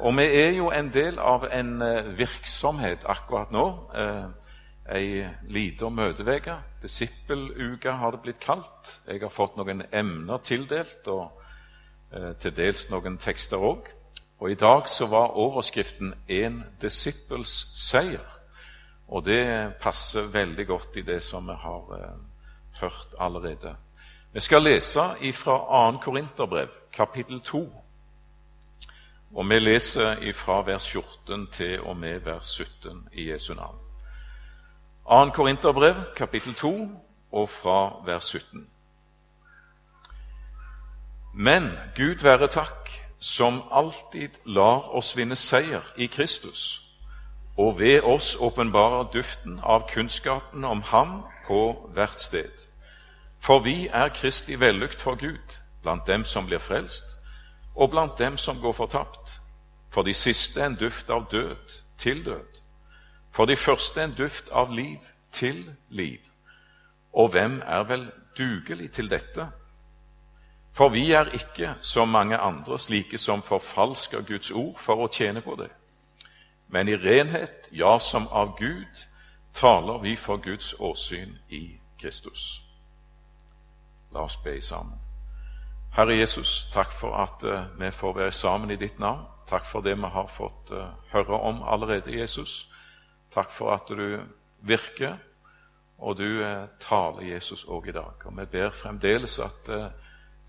Og vi er jo en del av en eh, virksomhet akkurat nå. Eh, ei lita møteuke. Disippeluke har det blitt kalt. Jeg har fått noen emner tildelt, og eh, til dels noen tekster òg. Og i dag så var overskriften 'En disippels seier'. Og det passer veldig godt i det som vi har hørt allerede. Vi skal lese fra 2. Korinterbrev, kapittel 2. Og vi leser fra vers 14 til og med vers 17 i Jesu navn. 2. Korinterbrev, kapittel 2, og fra vers 17. Men Gud være takk, som alltid lar oss vinne seier i Kristus, og ved oss åpenbarer duften av kunnskapen om Ham på hvert sted. For vi er Kristi vellukt for Gud, blant dem som blir frelst, og blant dem som går fortapt. For de siste en duft av død til død for de første en duft av liv til liv. Og hvem er vel dugelig til dette? For vi er ikke, som mange andre, slike som forfalsker Guds ord for å tjene på det. Men i renhet, ja, som av Gud, taler vi for Guds åsyn i Kristus. La oss be sammen. Herre Jesus, takk for at uh, vi får være sammen i ditt navn. Takk for det vi har fått uh, høre om allerede, Jesus. Takk for at du virker, og du eh, taler Jesus òg i dag. Og Vi ber fremdeles at eh,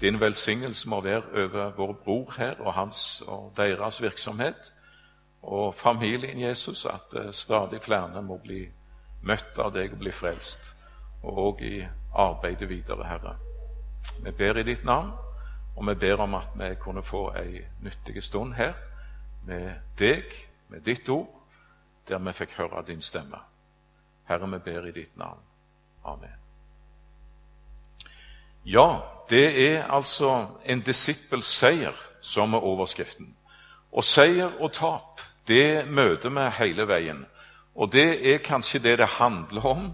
din velsignelse må være over vår bror her og hans og deres virksomhet, og familien Jesus, at eh, stadig flere må bli møtt av deg og bli frelst, og òg i arbeidet videre, Herre. Vi ber i ditt navn, og vi ber om at vi kunne få ei nyttig stund her med deg, med ditt ord, der vi fikk høre din stemme. Herre, vi ber i ditt navn. Amen. Ja, det er altså en disippels seier som er overskriften. Og seier og tap, det møter vi hele veien. Og det er kanskje det det handler om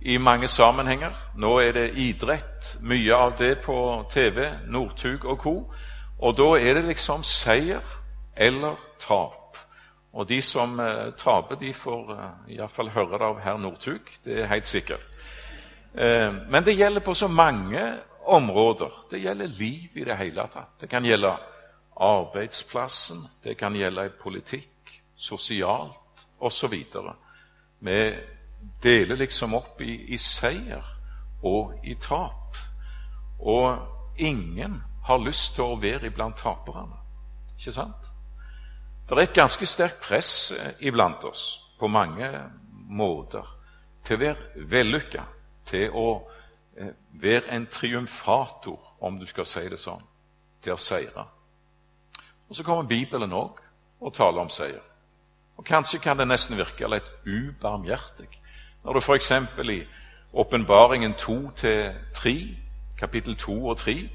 i mange sammenhenger. Nå er det idrett, mye av det på TV, Northug og co. Og da er det liksom seier eller tap. Og de som eh, taper, de får eh, iallfall høre det av herr Northug. Det er helt sikkert. Eh, men det gjelder på så mange områder. Det gjelder liv i det hele tatt. Det kan gjelde arbeidsplassen, det kan gjelde i politikk, sosialt osv. Vi deler liksom opp i, i seier og i tap. Og ingen har lyst til å være iblant taperne. Ikke sant? Det er et ganske sterkt press eh, iblant oss på mange måter til å være vellykka, til å eh, være en triumfator, om du skal si det sånn, til å seire. Og Så kommer Bibelen òg og taler om seier. Og Kanskje kan det nesten virke litt ubarmhjertig når du f.eks. i Åpenbaringen 2-3, kapittel 2 og 3,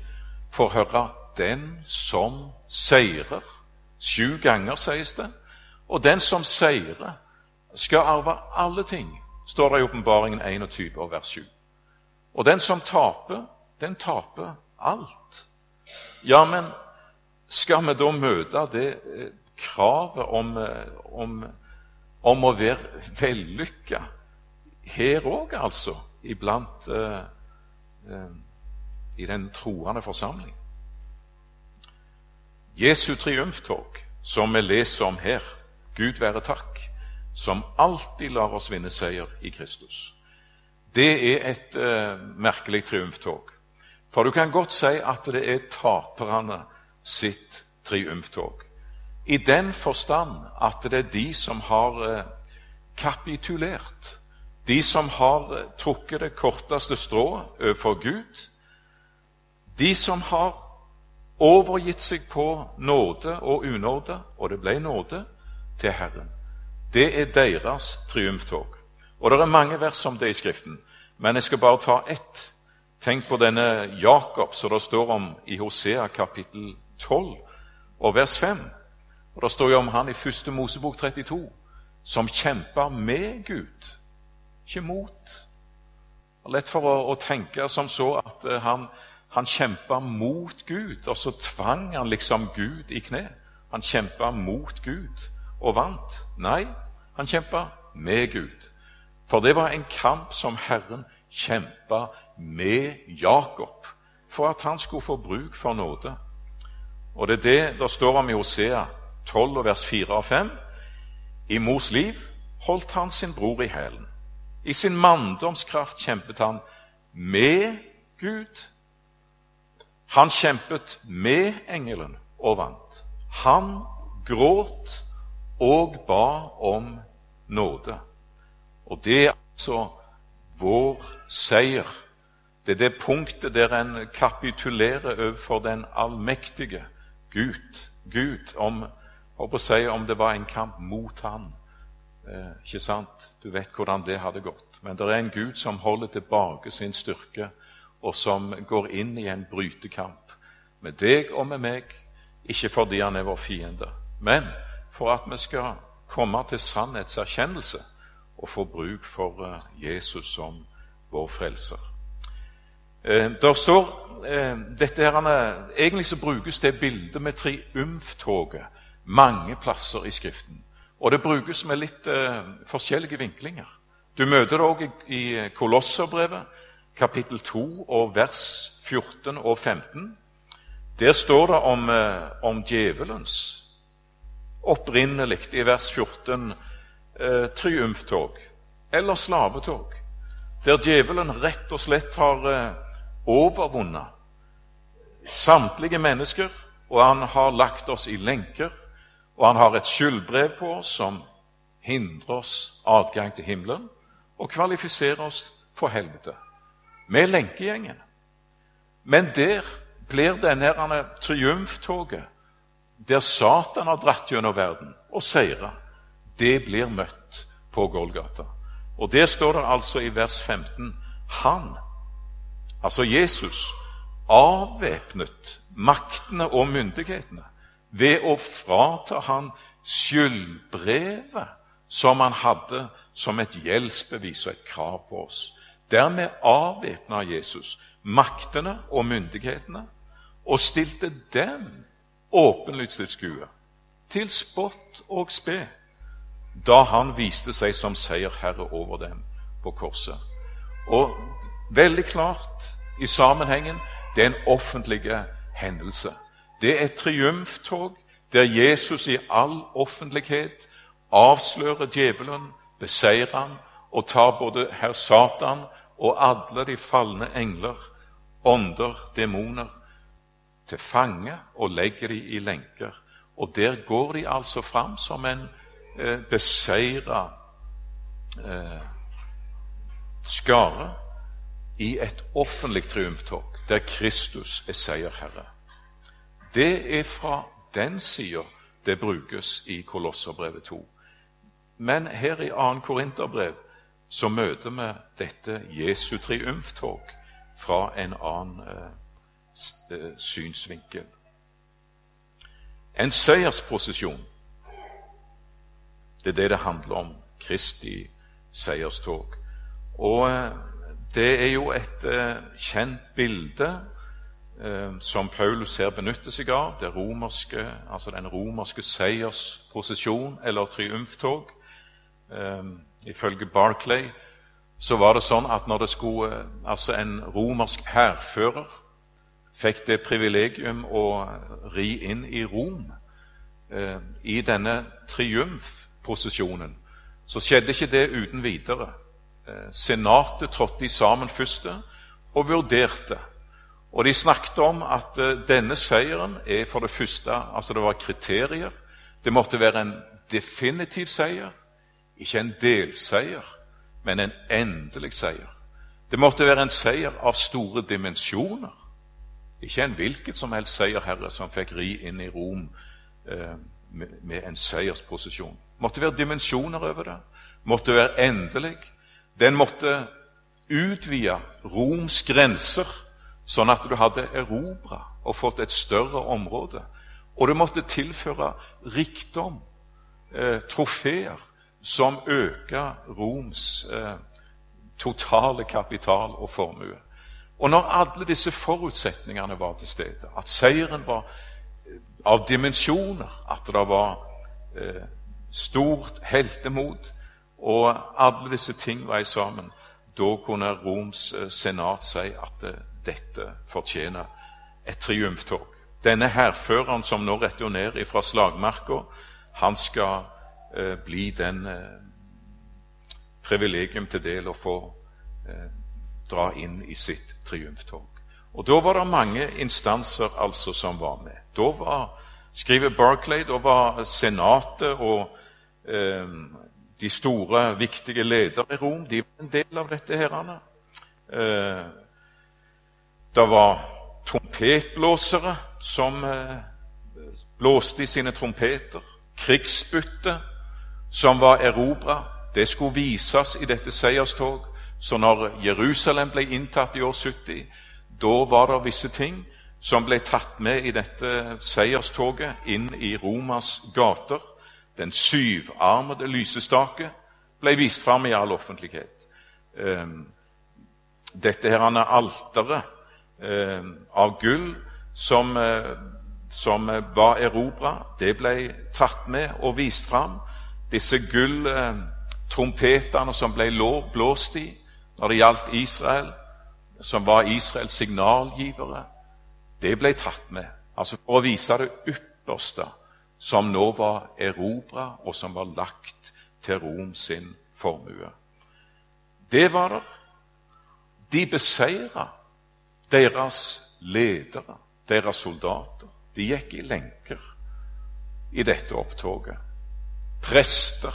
får høre 'den som seirer'. Sju ganger, sies det. Og den som seirer, skal arve alle ting, står det i Åpenbaringen 21 og vers 7. Og den som taper, den taper alt. Ja, men skal vi da møte det eh, kravet om, eh, om, om å være vellykka her òg, altså, iblant uh, uh, i den troende forsamling? Jesu triumftog, som vi leser om her, Gud være takk, som alltid lar oss vinne seier i Kristus. Det er et uh, merkelig triumftog. For du kan godt si at det er taperne sitt triumftog. I den forstand at det er de som har uh, kapitulert, de som har trukket det korteste strået overfor Gud, de som har overgitt seg på nåde og unåde, og det ble nåde, til Herren. Det er deres triumftog. Og det er mange vers om det i Skriften, men jeg skal bare ta ett. Tenk på denne Jakob som det står om i Hosea kapittel 12 og vers 5. Og Det står jo om han i første Mosebok 32, som kjemper med Gud, ikke mot. Det er lett for å, å tenke som så at uh, han han kjempa mot Gud, og så tvang han liksom Gud i kne. han kjempa mot Gud og vant. Nei, han kjempa med Gud. For det var en kamp som Herren kjempa med Jakob, for at han skulle få bruk for nåde. Og det er det det står om i Hosea 12, vers 4 og 5. I mors liv holdt han sin bror i hælen. I sin manndomskraft kjempet han med Gud. Han kjempet med engelen og vant. Han gråt og ba om nåde. Og det er altså vår seier. Det er det punktet der en kapitulerer overfor den allmektige Gud. Gud om, å si, om det var en kamp mot han. Eh, ikke sant? Du vet hvordan det hadde gått. Men det er en Gud som holder tilbake sin styrke, og som går inn i en brytekamp med deg og med meg, ikke fordi han er vår fiende, men for at vi skal komme til sannhetserkjennelse og få bruk for eh, Jesus som vår frelser. Eh, der står eh, dette her, Egentlig så brukes det bildet med triumftoget mange plasser i Skriften. Og det brukes med litt eh, forskjellige vinklinger. Du møter det òg i, i Kolosserbrevet, kapittel 2 og vers 14 og 15. Der står det om, eh, om djevelens opprinnelig i vers 14 eh, triumftog eller slavetog, der djevelen rett og slett har eh, overvunnet samtlige mennesker, og han har lagt oss i lenker og han har et skyldbrev på oss som hindrer oss adgang til himmelen og kvalifiserer oss for helvete. Med lenkegjengen. Men der blir denne triumftoget, der Satan har dratt gjennom verden og seira, det blir møtt på Golgata. Og der står det altså i vers 15 Han, altså Jesus, avvæpnet maktene og myndighetene ved å frata han skyldbrevet som han hadde som et gjeldsbevis og et krav på oss. Dermed avvæpna Jesus maktene og myndighetene og stilte dem åpenlyst til skue, til spott og spe, da han viste seg som seierherre over dem på korset. Og veldig klart i sammenhengen det er en offentlig hendelse. Det er et triumftog der Jesus i all offentlighet avslører djevelen, beseirer han og tar både herr Satan og alle de falne engler, ånder, demoner, til fange og legger de i lenker. Og der går de altså fram som en eh, beseira eh, skare i et offentlig triumftog der Kristus er seierherre. Det er fra den sida det brukes i Kolosserbrevet 2. Men her i 2. Korinterbrev så møter vi dette Jesu triumftog fra en annen eh, eh, synsvinkel. En seiersprosesjon. Det er det det handler om. Kristi seierstog. Og eh, det er jo et eh, kjent bilde som Paulus her benytter seg av, det romerske, altså den romerske seiersprosesjon eller triumftog. Eh, ifølge Barclay så var det sånn at når det skulle, eh, altså en romersk hærfører fikk det privilegium å ri inn i Rom eh, i denne triumfposisjonen, så skjedde ikke det uten videre. Eh, senatet trådte sammen først og vurderte og de snakket om at uh, denne seieren er for det første altså Det var kriterier. Det måtte være en definitiv seier, ikke en delseier, men en endelig seier. Det måtte være en seier av store dimensjoner, ikke en hvilket som helst seierherre som fikk ri inn i Rom eh, med, med, en seiersposisjon. Det måtte være dimensjoner over. Det måtte være endelig. Den måtte utvide Roms grenser sånn at du hadde erobra og fått et større område. Og du måtte tilføre rikdom, eh, trofeer, som øka Roms eh, totale kapital og formue. Og når alle disse forutsetningene var til stede, at seieren var av dimensjoner, at det var eh, stort heltemot, og alle disse ting var sammen. Da kunne Roms eh, senat si at eh, dette fortjener et triumftog. Denne hærføreren som nå returnerer fra slagmarka, han skal eh, bli den eh, privilegium til del å få eh, dra inn i sitt triumftog. Og Da var det mange instanser altså som var med. Da var, skriver Barclay, da var Senatet og eh, de store, viktige ledere i Rom de var en del av dette. herrene. Det var trompetblåsere som eh, blåste i sine trompeter. Krigsbytte som var erobra. Det skulle vises i dette seierstog. Så når Jerusalem ble inntatt i år 70, da var det visse ting som ble tatt med i dette seierstoget inn i Romas gater. Den syvarmede lysestake ble vist fram i all offentlighet. Ehm, dette her alteret av gull som, eh, som var erobra, det ble tatt med og vist fram. Disse gulltrompetene som ble blåst i når det gjaldt Israel, som var Israels signalgivere, det ble tatt med. Altså for å vise det ypperste som nå var erobra, og som var lagt til Rom sin formue. Det var det. De beseira deres ledere, deres soldater, de gikk i lenker i dette opptoget. Prester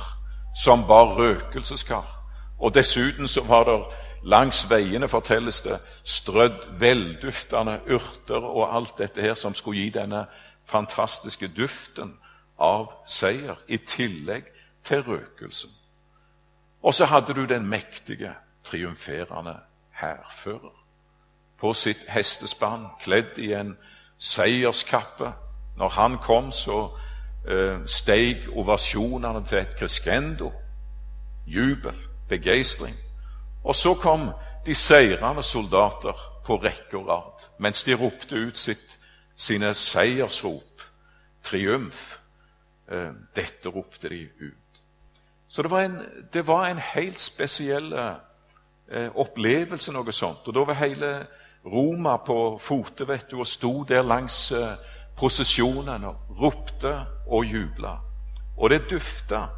som bar røkelseskar. Og dessuten så var det langs veiene, fortelles det, strødd velduftende urter og alt dette her som skulle gi denne fantastiske duften av seier, i tillegg til røkelsen. Og så hadde du den mektige, triumferende hærfører på sitt hestespann, kledd i en seierskappe. Når han kom, så eh, steig ovasjonene til et crescendo. Jubel, begeistring. Og så kom de seirende soldater på rekke og rad, mens de ropte ut sitt, sine seiersrop, triumf. Eh, dette ropte de ut. Så det var en, det var en helt spesiell eh, opplevelse, noe sånt. Og da var hele Roma på fote vet du, og sto der langs eh, prosesjonen og ropte og jubla. Og det dufta.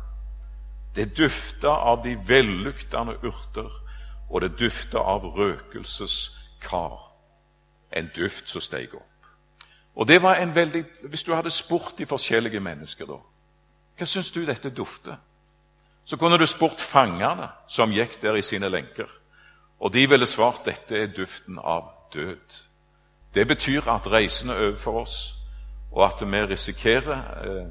Det dufta av de velluktende urter, og det dufta av røkelseskar. En duft som steg opp. Og det var en veldig, Hvis du hadde spurt de forskjellige mennesker da Hva syns du dette dufter? Så kunne du spurt fangene som gikk der i sine lenker. Og de ville svart dette er duften av død. Det betyr at reisen er over for oss, og at vi risikerer eh,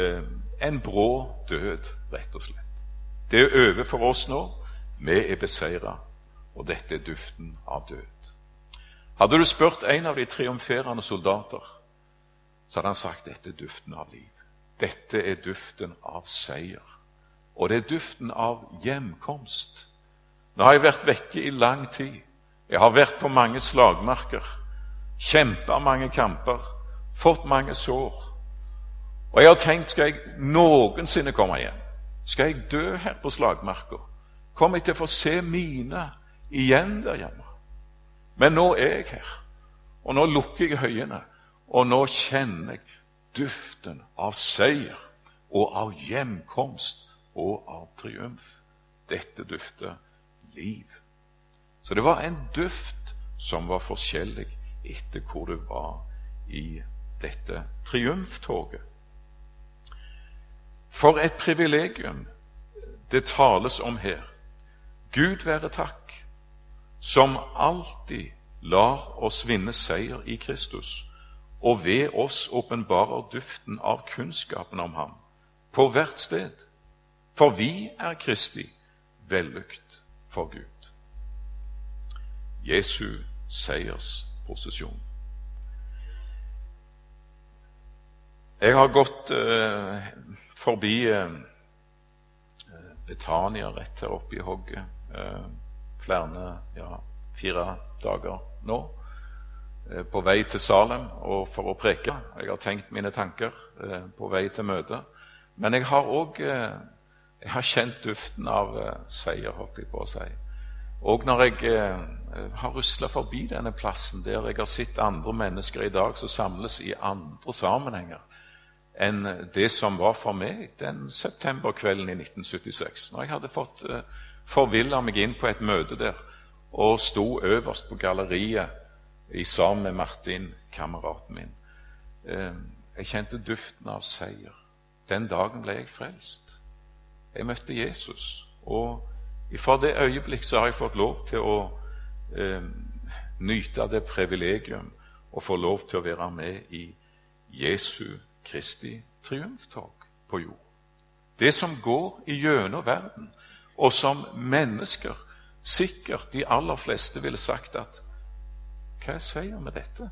eh, en brå død, rett og slett. Det er over for oss nå. Vi er beseira, og dette er duften av død. Hadde du spurt en av de triumferende soldater, så hadde han sagt dette er duften av liv. Dette er duften av seier. Og det er duften av hjemkomst. Nå har jeg vært vekke i lang tid. Jeg har vært på mange slagmarker, kjempa mange kamper, fått mange sår. Og jeg har tenkt skal jeg noensinne komme igjen? Skal jeg dø her på slagmarka? Kommer jeg til å få se mine igjen der hjemme? Men nå er jeg her, og nå lukker jeg høyene, og nå kjenner jeg duften av seier og av hjemkomst og av triumf. Dette dufter liv. Så det var en duft som var forskjellig etter hvor du var i dette triumftoget. For et privilegium det tales om her. Gud være takk, som alltid lar oss vinne seier i Kristus, og ved oss åpenbarer duften av kunnskapen om ham på hvert sted. For vi er Kristi vellykt for Gud. Jesu seiersposisjon. Jeg har gått eh, forbi eh, Betania rett her oppe i hogget eh, flere, ja, fire dager nå. eh, på vei til Salem og for å preke. Jeg har tenkt mine tanker eh, på vei til møtet. Men jeg har òg jeg har kjent duften av seier, holdt jeg på å si. Og når jeg har rusla forbi denne plassen der jeg har sett andre mennesker i dag som samles i andre sammenhenger enn det som var for meg den septemberkvelden i 1976, når jeg hadde fått uh, forvilla meg inn på et møte der og sto øverst på galleriet i sammen med Martin, kameraten min. Eh, jeg kjente duften av seier. Den dagen ble jeg frelst. Jeg møtte Jesus. Og fra det øyeblikk så har jeg fått lov til å eh, nyte det privilegium å få lov til å være med i Jesu Kristi triumftog på jord. Det som går gjennom verden, og som mennesker sikkert de aller fleste ville sagt at hva er seier med dette?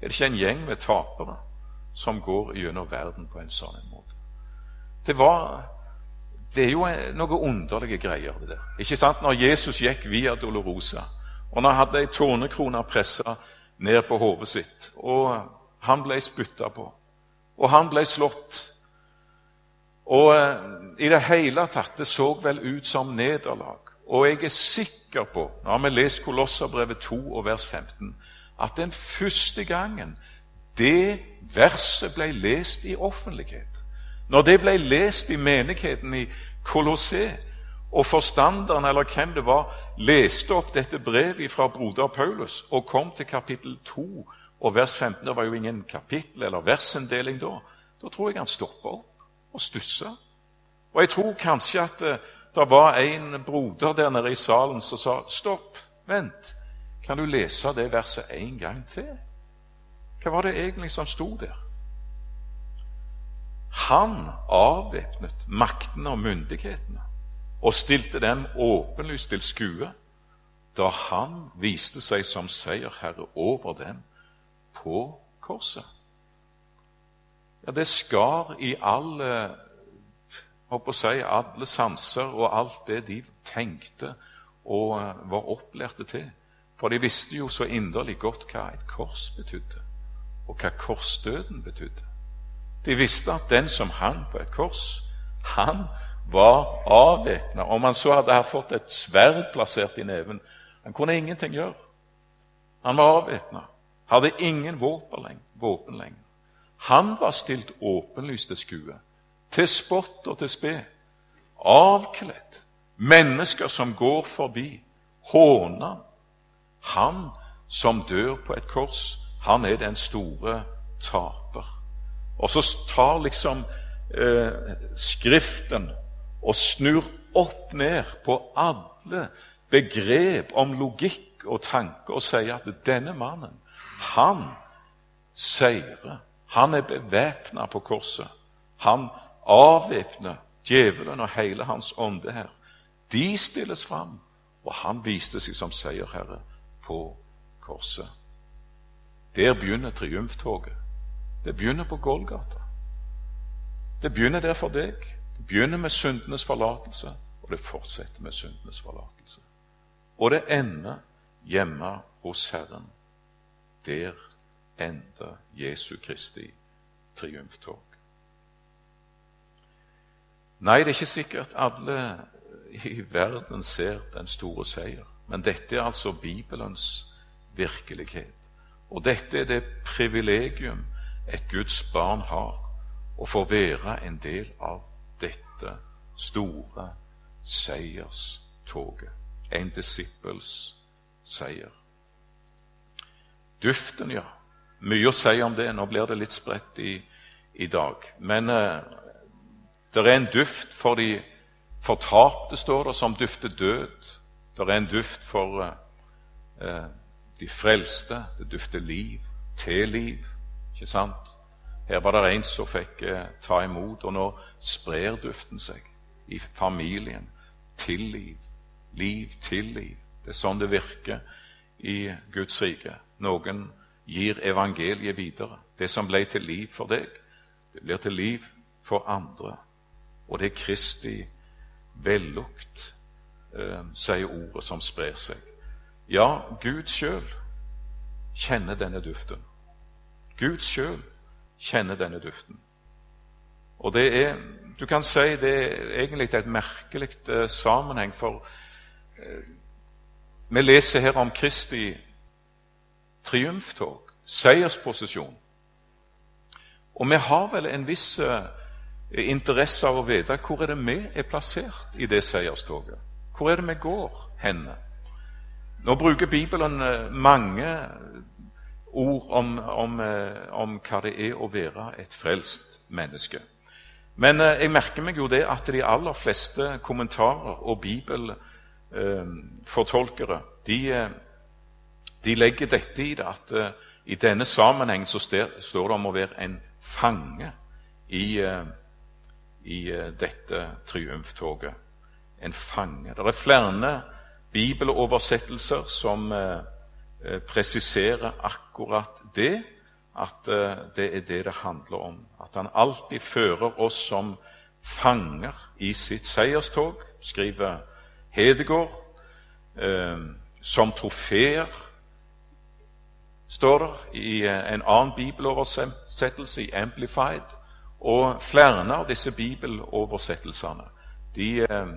Er det ikke en gjeng med tapere som går gjennom verden på en sånn måte? Det var det er jo noe underlige greier, det der. Ikke sant? Når Jesus gikk via Dolorosa, og han hadde ei tornekrone pressa ned på hodet sitt, og han ble spytta på, og han ble slått Og eh, i det hele tatt, det så vel ut som nederlag. Og jeg er sikker på, nå har vi lest Kolosserbrevet 2 og vers 15, at den første gangen det verset ble lest i offentlighet, når det ble lest i menigheten i Kolossé, og forstanderen, eller hvem det var, leste opp dette brevet fra broder Paulus og kom til kapittel 2 og vers 15 Det var jo ingen kapittel- eller versinndeling da. Da tror jeg han stoppa opp og stussa. Og jeg tror kanskje at det, det var en broder der nede i salen som sa 'Stopp, vent. Kan du lese det verset en gang til?' Hva var det egentlig som sto der? Han avvæpnet maktene og myndighetene og stilte dem åpenlyst til skue da han viste seg som seierherre over dem på korset. Ja, det skar i alle, å si, alle sanser og alt det de tenkte og eh, var opplærte til. For de visste jo så inderlig godt hva et kors betydde, og hva korsdøden betydde. De visste at den som hang på et kors, han var avvæpna. Om han så hadde fått et sverd plassert i neven Han kunne ingenting gjøre. Han var avvæpna, hadde ingen våpen lenger. Han var stilt åpenlyst til skue til spott og til spe, avkledd, mennesker som går forbi, håna. Han som dør på et kors, han er den store taper. Og så tar liksom eh, Skriften og snur opp ned på alle begrep om logikk og tanke og sier at denne mannen, han seirer. Han er bevæpna på korset. Han avvæpner djevelen og hele hans ånde her. De stilles fram, og han viste seg som seierherre på korset. Der begynner triumftoget. Det begynner på Golgata. Det begynner der for deg. Begynner med syndenes forlatelse, og det fortsetter med syndenes forlatelse. Og det ender hjemme hos Herren. Der ender Jesu Kristi triumftog. Nei, det er ikke sikkert alle i verden ser den store seier. Men dette er altså Bibelens virkelighet. Og dette er det privilegium et Guds barn har, å få være en del av dette store seierstoget. En disippels seier. Duften, ja. Mye å si om det. Nå blir det litt spredt i, i dag. Men eh, det er en duft for de fortapte, står det, som dufter død. Det er en duft for eh, de frelste. Det dufter liv til liv. Ikke sant? Her var det en som fikk eh, ta imot, og nå sprer duften seg i familien. Til liv. Liv til liv. Det er sånn det virker i Guds rike. Noen gir evangeliet videre. Det som ble til liv for deg, det blir til liv for andre. Og det er Kristi vellukt, eh, sier ordet, som sprer seg. Ja, Gud sjøl kjenner denne duften. Gud sjøl kjenner denne duften. Og det er Du kan si det er egentlig et merkelig eh, sammenheng, for eh, vi leser her om Kristi triumftog, seiersposisjon. Og vi har vel en viss eh, interesse av å vite hvor er det vi er plassert i det seierstoget. Hvor er det vi går henne? Nå bruker Bibelen mange ord om, om, eh, om, hva det er å være et frelst menneske. Men jeg merker meg jo det at de aller fleste kommentarer og bibelfortolkere de, de legger dette i det at i denne sammenheng så står det om å være en fange i, eh, i eh, dette triumftoget. En fange. Det er flere bibeloversettelser som eh, presiserer akkurat det. At det er det det handler om. At han alltid fører oss som fanger i sitt seierstog, skriver Hedegaard. Som trofeer står det i eh, en annen bibeloversettelse, i Amplified. Og flere av disse bibeloversettelsene de eh,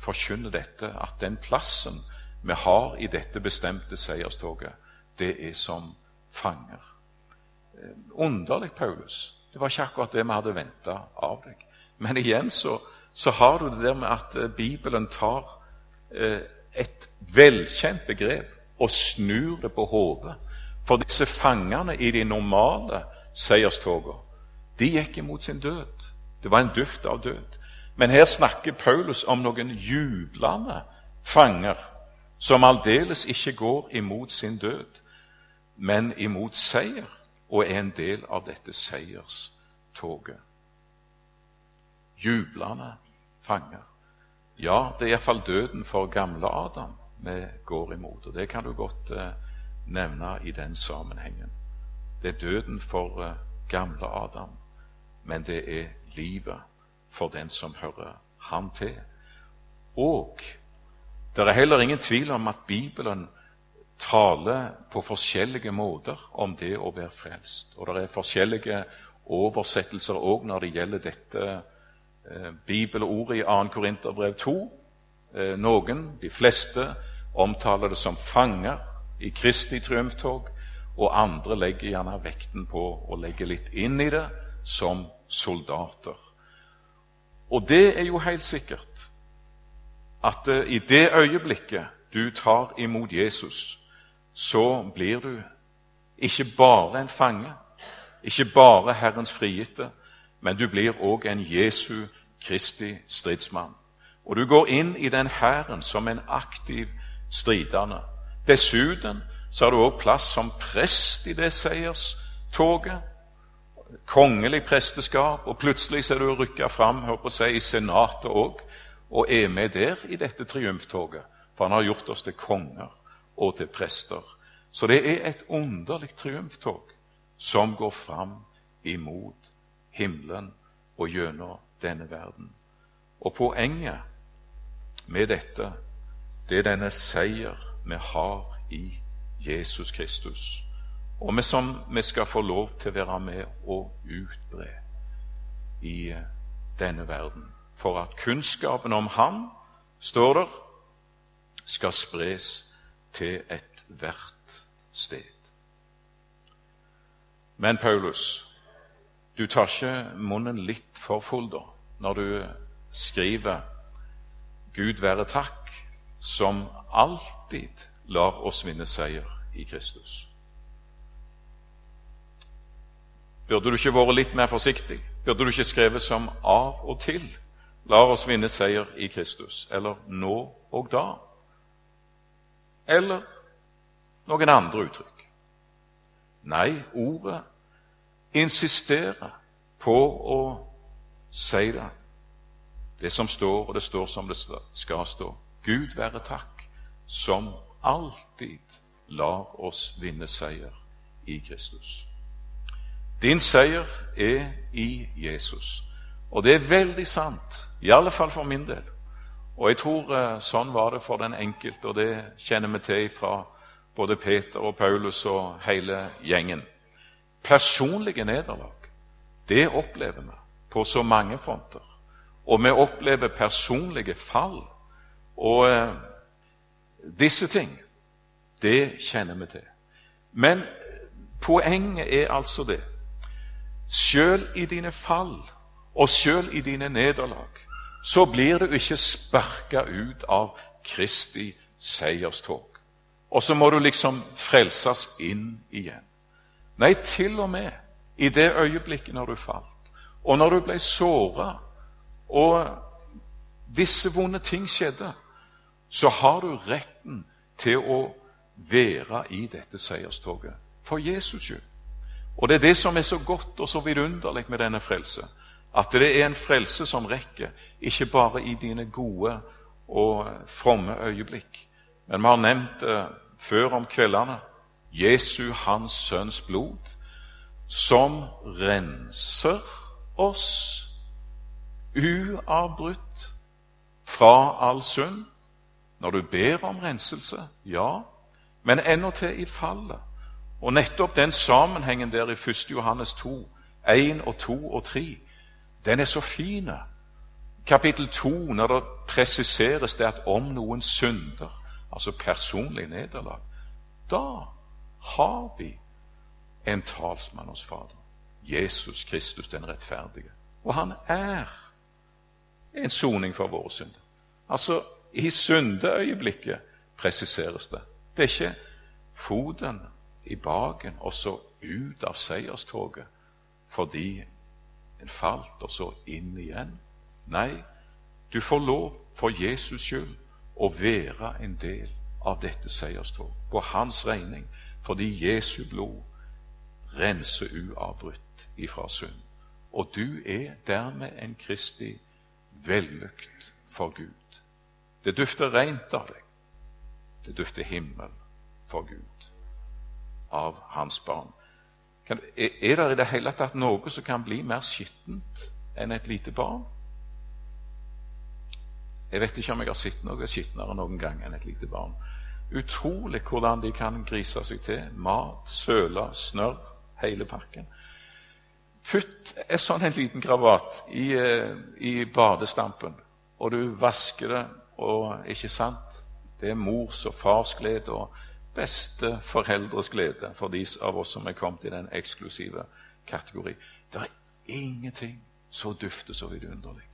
forkynner dette, at den plassen vi har i dette bestemte seierstoget, det er som fanger. Eh, underlig, Paulus. Det var ikke akkurat det vi hadde venta av deg. Men igjen så, så, har du det der med at eh, Bibelen tar eh, et velkjent begrep og snur det på hodet for disse fangene i de normale seierstogene, de gikk imot sin død. Det var en duft av død. Men her snakker Paulus om noen jublende fanger som aldeles ikke går imot sin død, men imot seier, og er en del av dette seierstoget. Jublende fanger. Ja, det er iallfall døden for gamle Adam vi går imot, og det kan du godt eh, nevne i den sammenhengen. Det er døden for eh, gamle Adam, men det er livet for den som hører han til. Og det er heller ingen tvil om at Bibelen taler på forskjellige måter om det å være frelst. Og det er forskjellige oversettelser òg når det gjelder dette eh, bibelordet i 2. Korinterbrev 2. Eh, noen, de fleste, omtaler det som fanger i Kristi triumftog, og andre legger gjerne vekten på å legge litt inn i det som soldater. Og det er jo helt sikkert at uh, i det øyeblikket du tar imot Jesus, så blir du ikke bare en fange, ikke bare Herrens frigitte, men du blir òg en Jesu Kristi stridsmann. Og du går inn i den hæren som en aktiv stridende. Dessuten så har du òg plass som prest i det seierstoget. Kongelig presteskap, og plutselig så er du rykka fram håper jeg, i Senatet òg, og er med der i dette triumftoget. For han har gjort oss til konger og til prester. Så det er et underlig triumftog som går fram imot himmelen og gjennom denne verden. Og poenget med dette, det er denne seier vi har i Jesus Kristus, og vi som vi skal få lov til å være med og utbre i denne verden. For at kunnskapen om Ham, står der, skal spres til ethvert sted. Men Paulus, du tar ikke munnen litt for full da, når du skriver 'Gud være takk', som alltid lar oss vinne seier i Kristus. Burde du ikke vært litt mer forsiktig? Burde du ikke skrevet som 'av og til'? Lar oss vinne seier i Kristus. Eller 'nå og da'? Eller noen andre uttrykk? Nei, ordet insisterer på å si det. Det som står, og det står som det skal stå. Gud være takk, som alltid lar oss vinne seier i Kristus. Din seier er i Jesus. Og det er veldig sant, i alle fall for min del. Og jeg tror eh, sånn var det for den enkelte, og det kjenner vi til fra både Peter og Paulus og hele gjengen. Personlige nederlag, det opplever vi på så mange fronter. Og vi opplever personlige fall. Og eh, disse ting, det kjenner vi til. Men poenget er altså det. Sjøl i dine fall og sjøl i dine nederlag så blir du ikke sparka ut av Kristi seierstog. Og så må du liksom frelses inn igjen. Nei, til og med i det øyeblikket når du falt, og når du ble såra, og disse vonde ting skjedde, så har du retten til å være i dette seierstoget for Jesus skyld. Og det er det som er så godt og så vidunderlig med denne frelse. At det er en frelse som rekker, ikke bare i dine gode og fromme øyeblikk. Men vi har nevnt det før om kveldene. Jesu, Hans Sønns blod, som renser oss uavbrutt fra all synd. Når du ber om renselse, ja, men til i fallet. Og nettopp den sammenhengen der i 1. Johannes 2, 1 og 2 og 3, den er så fin. Kapittel 2, når det presiseres det at om noen synder, altså personlig nederlag, da har vi en talsmann hos Fader. Jesus Kristus den rettferdige. Og han er en soning for våre synder. Altså, i syndeøyeblikket presiseres det. Det er ikke foten i baken og så ut av seierstoget fordi en falt, og så inn igjen. Nei, du får lov for Jesus skyld å være en del av dette seierstog, på hans regning, fordi Jesu blod renser uavbrutt ifra synd. Og du er dermed en Kristi vellukt for Gud. Det dufter rent av deg. Det dufter himmel for Gud, av hans barn. Kan, er det i det hele tatt noe som kan bli mer skittent enn et lite barn? Jeg vet ikke om jeg har sett noe skitnere noen gang enn et lite barn. Utrolig hvordan de kan grise seg til. Mat, søle, snørr, hele pakken. Putt en sånn en liten kravat i, eh, i, badestampen, og du vasker det, og ikke sant? Det er mors og fars glede og beste foreldres glede for de av oss som er kommet i den eksklusive kategori. Det er ingenting så dufter så vidunderlig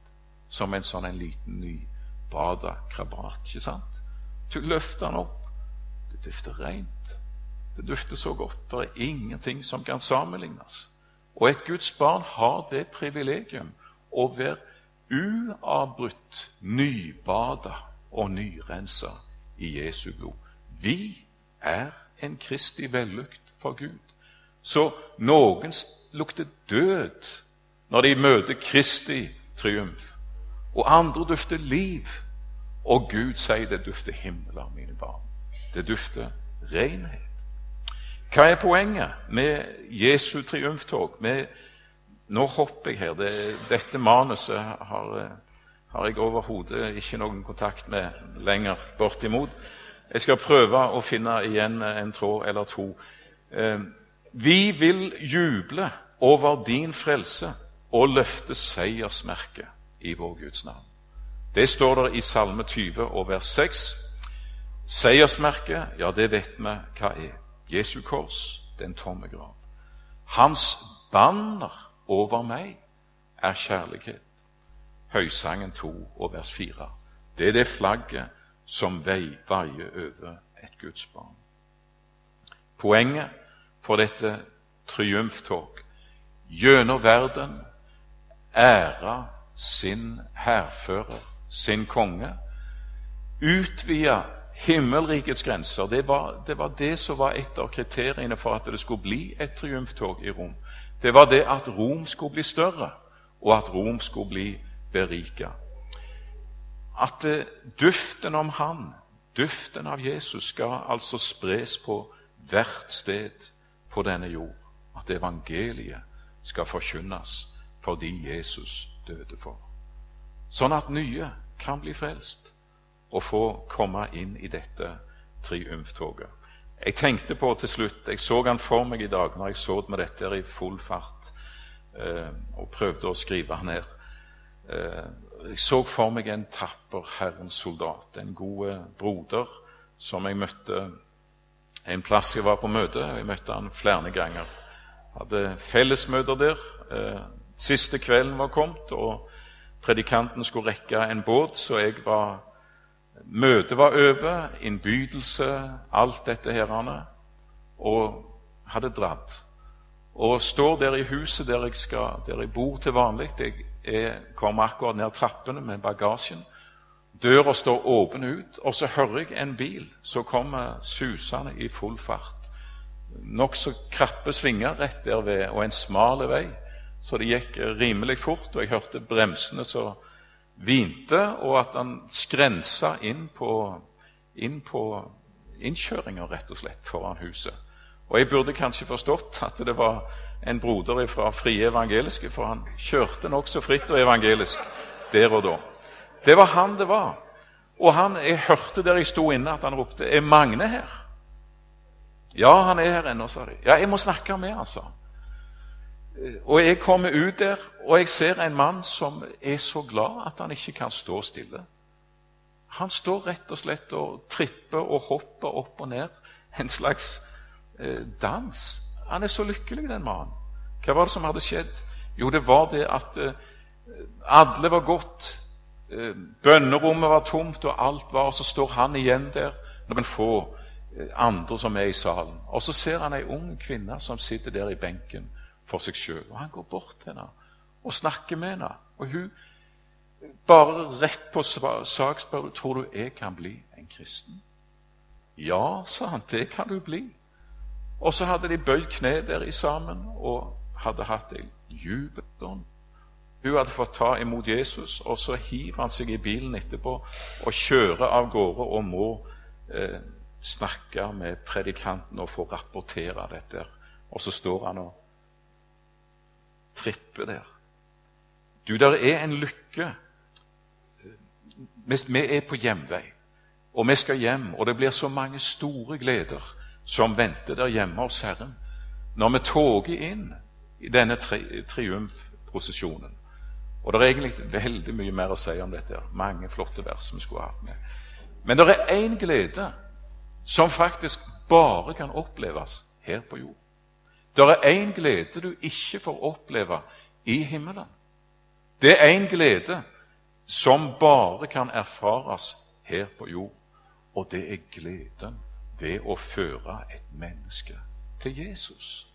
som en sånn en liten nybada krabat. ikke sant? Du løfter den opp. Det dufter rent. Det dufter så godt. Det er ingenting som kan sammenlignes. Og et Guds barn har det privilegium å være uavbrutt nybada og nyrensa i Jesu blod. Vi er en Kristi vellukt for Gud. Så noen lukter død når de møter Kristi triumf, og andre dufter liv. Og Gud sier det dufter himmel av mine barn. Det dufter renhet. Hva er poenget med Jesu triumftog? Med, nå hopper jeg her. Det, dette manuset har, har jeg overhodet ikke noen kontakt med lenger. Bortimot. Jeg skal prøve å finne igjen en tråd eller to. Eh, vi vil juble over din frelse og løfte seiersmerket i vår Guds navn. Det står der i Salme 20 og vers 6. Seiersmerket, ja, det vet vi hva er. Jesu kors, den tomme grav. Hans banner over meg er kjærlighet. Høysangen 2 og vers 4. Det er det flagget som veier over et Guds barn. Poenget for dette triumftog gjennom verden ære sin hærfører, sin konge, utvide himmelrikets grenser. Det var, det var, det som var et av kriteriene for at det skulle bli et triumftog i Rom. Det var det at Rom skulle bli større, og at Rom skulle bli berika. At uh, duften om Han, duften av Jesus, skal altså spres på hvert sted på denne jord. At evangeliet skal forkynnes for de Jesus døde for. Sånn at nye kan bli frelst og få komme inn i dette triumftoget. Jeg tenkte på til slutt Jeg så han for meg i dag når jeg så med dette i full fart eh, og prøvde å skrive ned. Jeg så for meg en tapper Herrens soldat, en god broder som jeg møtte en plass jeg var på møte. Jeg møtte han flere ganger. Hadde fellesmøter der. Eh, siste kvelden var kommet, og predikanten skulle rekke en båt, så jeg var Møtet var over, innbydelse, alt dette herrene, og hadde dratt. Og står der i huset der jeg, skal, der jeg bor til vanlig. Jeg jeg kommer akkurat ned trappene med bagasjen. Døra står åpen ut, og så hører jeg en bil som kommer susende i full fart. Nokså krappe svinger rett der ved, og en smal vei, så det gikk rimelig fort. Og jeg hørte bremsene som hvinte, og at han skrensa inn på, inn på innkjøringa, rett og slett, foran huset. Og jeg burde kanskje forstått at det var en broder fra Frie evangeliske, for han kjørte nokså fritt og evangelisk der og da. Det var han det var. Og han, jeg hørte der jeg sto inne, at han ropte 'Er Magne her?' Ja, han er her ennå, sa de. Ja, jeg må snakke med altså. Og jeg kommer ut der, og jeg ser en mann som er så glad at han ikke kan stå stille. Han står rett og slett og tripper og hopper opp og ned. En slags eh, dans. Han er så lykkelig, den mannen. Hva var det som hadde skjedd? Jo, det var det at eh, alle var gått. Eh, bønnerommet var tomt, og alt var Og så står han igjen der, noen få eh, andre som er i salen. Og så ser han ei ung kvinne som sitter der i benken for seg sjøl. Og han går bort til henne og snakker med henne. Og hun bare rett på sak spør tror du jeg kan bli en kristen. Ja, sa han, det kan du bli. Og så hadde de bøyd kne der i sammen og hadde hatt en jubelånd. Hun hadde fått ta imot Jesus, og så hiver han seg i bilen etterpå og kjører av gårde og må eh, snakke med predikanten og få rapportere dette. Og så står han og tripper der. Du, der er en lykke. Vi er på hjemvei, og vi skal hjem, og det blir så mange store gleder som venter der hjemme hos Herren. Når vi toger inn i denne tri triumfprosesjonen. Og det er egentlig veldig mye mer å si om dette. Mange flotte vers vi skulle hatt med. Men det er én glede som faktisk bare kan oppleves her på jord. Det er én glede du ikke får oppleve i himmelen. Det er én glede som bare kan erfares her på jord, og det er gleden ved å føre et menneske til Jesus.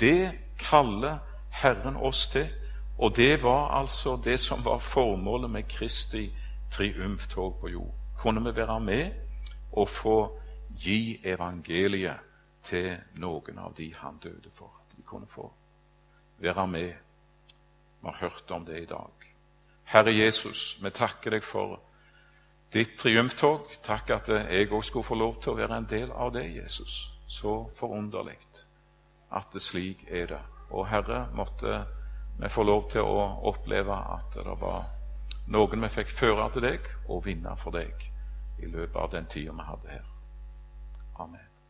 Det kaller Herren oss til, og det var altså det som var formålet med Kristi triumftog på jord. Kunne vi være med og få gi evangeliet til noen av de han døde for? At vi kunne få være med. Vi har hørt om det i dag. Herre Jesus, vi takker deg for ditt triumftog. Takk at jeg òg skulle få lov til å være en del av det, Jesus. Så forunderlig at det slik er det. Og Herre, måtte vi få lov til å oppleve at det var noen vi fikk føre til deg og vinne for deg i løpet av den tida vi hadde her. Amen.